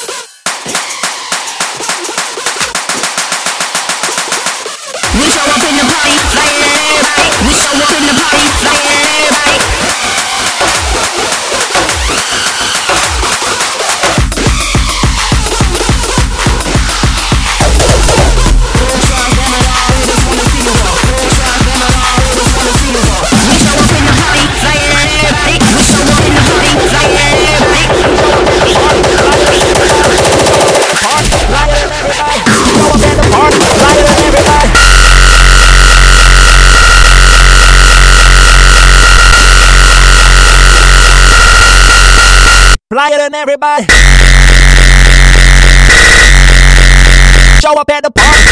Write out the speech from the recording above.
We show up in the party, like, we show up in the than everybody. Show up at the party.